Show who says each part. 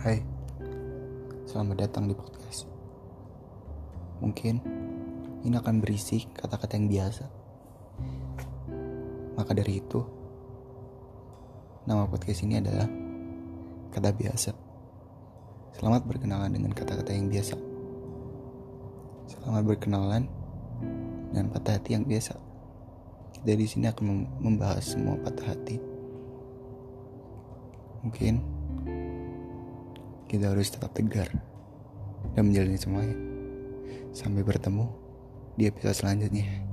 Speaker 1: Hai, selamat datang di podcast. Mungkin ini akan berisi kata-kata yang biasa. Maka dari itu, nama podcast ini adalah kata biasa. Selamat berkenalan dengan kata-kata yang biasa. Selamat berkenalan dengan patah hati yang biasa. Kita di sini akan membahas semua patah hati. Mungkin kita harus tetap tegar dan menjalani semuanya. Sampai bertemu di episode selanjutnya.